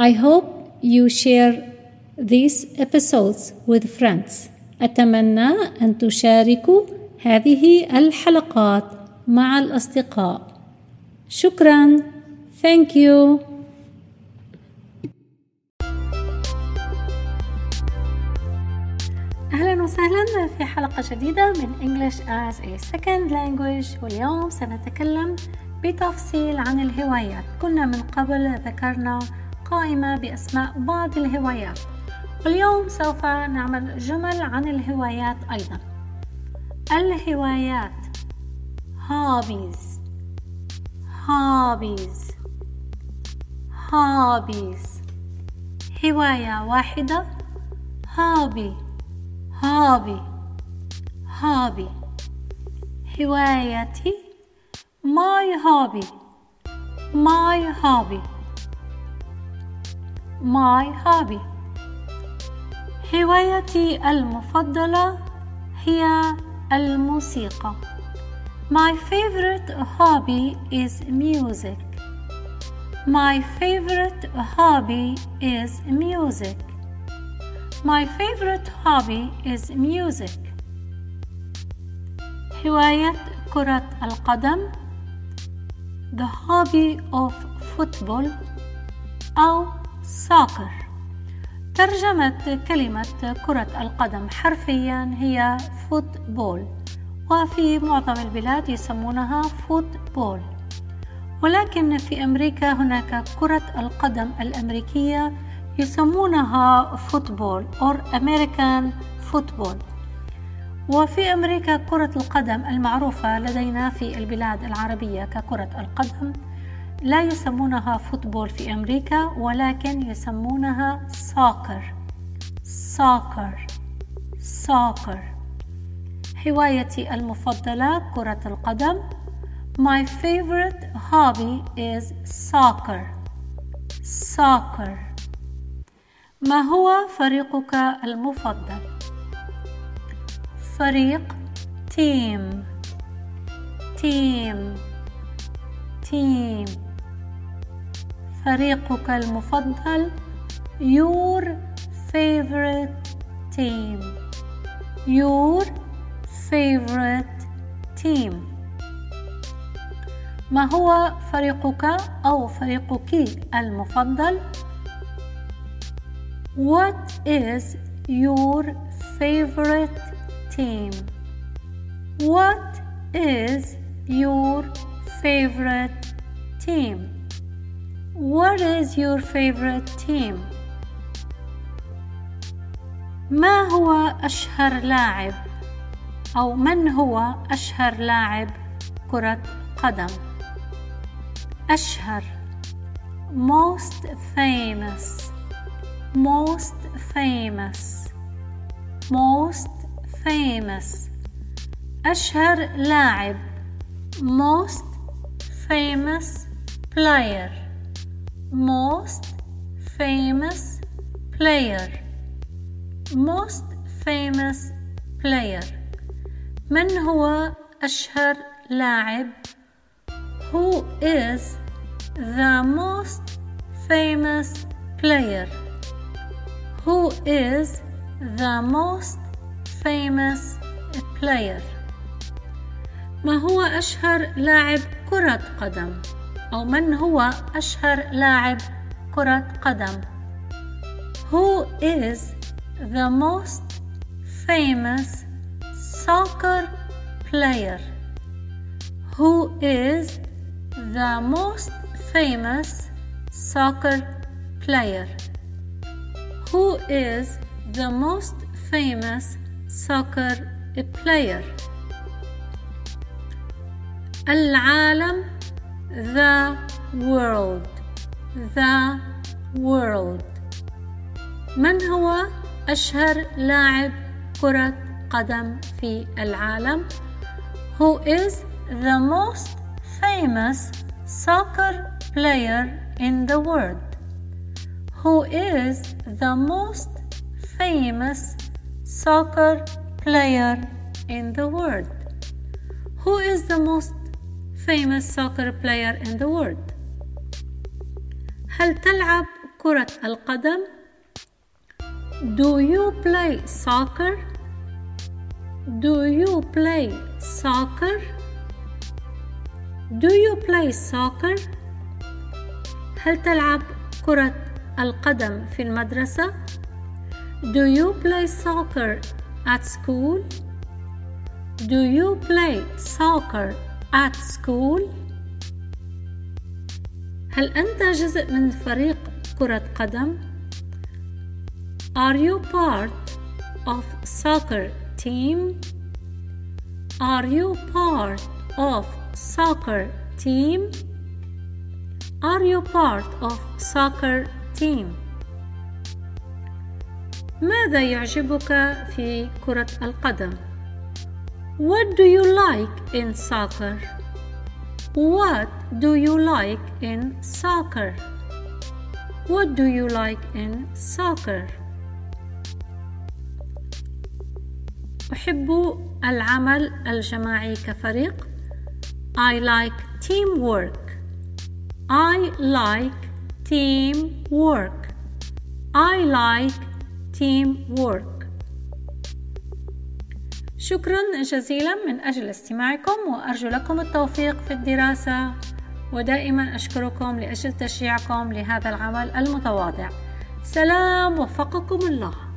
I hope you share these episodes with friends. أتمنى أن تشاركوا هذه الحلقات مع الأصدقاء. شكرا. Thank you. أهلا وسهلا في حلقة جديدة من English as a Second Language واليوم سنتكلم بتفصيل عن الهوايات كنا من قبل ذكرنا قائمة بأسماء بعض الهوايات. واليوم سوف نعمل جمل عن الهوايات أيضا. الهوايات. Hobbies. Hobbies. Hobbies. هواية واحدة. Hobby. Hobby. Hobby. هوايتي. My hobby. My hobby. My hobby هوايتي المفضلة هي الموسيقى My favorite hobby is music My favorite hobby is music My favorite hobby is music هواية كرة القدم The hobby of football أو soccer ترجمة كلمة كرة القدم حرفيا هي football وفي معظم البلاد يسمونها football. ولكن في أمريكا هناك كرة القدم الأمريكية يسمونها football أو American football وفي أمريكا كرة القدم المعروفة لدينا في البلاد العربية ككرة القدم لا يسمونها football في أمريكا ولكن يسمونها soccer. soccer. soccer. هوايتي المفضلة كرة القدم. My favorite hobby is soccer. Soccer. ما هو فريقك المفضل؟ فريق تيم تيم تيم فريقك المفضل your favorite team your favorite team ما هو فريقك أو فريقك المفضل What is your favorite team? What is your favorite team? What is your favorite team? ما هو أشهر لاعب أو من هو أشهر لاعب كرة قدم؟ أشهر most famous most famous most famous أشهر لاعب most famous player Most famous player most famous player من هو أشهر لاعب Who is the most famous player Who is the most famous player ما هو أشهر لاعب كرة قدم أو من هو أشهر لاعب كرة قدم Who is the most famous soccer player Who is the most famous soccer player Who is the most famous soccer player العالم the world the world من هو أشهر لاعب كرة قدم في العالم Who is the most famous soccer player in the world Who is the most famous soccer player in the world Who is the most famous soccer player in the world هل تلعب كرة القدم Do you play soccer? Do you play soccer? Do you play soccer? هل تلعب كرة القدم في المدرسة؟ Do you play soccer at school? Do you play soccer at school? هل أنت جزء من فريق كرة قدم؟ Are you part of soccer team? Are you part of soccer team? Are you part of soccer team? ماذا يعجبك في كرة القدم؟ What do you like in soccer? What do you like in soccer? What do you like in soccer? أحب العمل الجماعي كفريق. I like teamwork. I like teamwork. I like teamwork. شكرا جزيلا من أجل استماعكم وأرجو لكم التوفيق في الدراسة. ودائما أشكركم لأجل تشجيعكم لهذا العمل المتواضع. سلام وفقكم الله.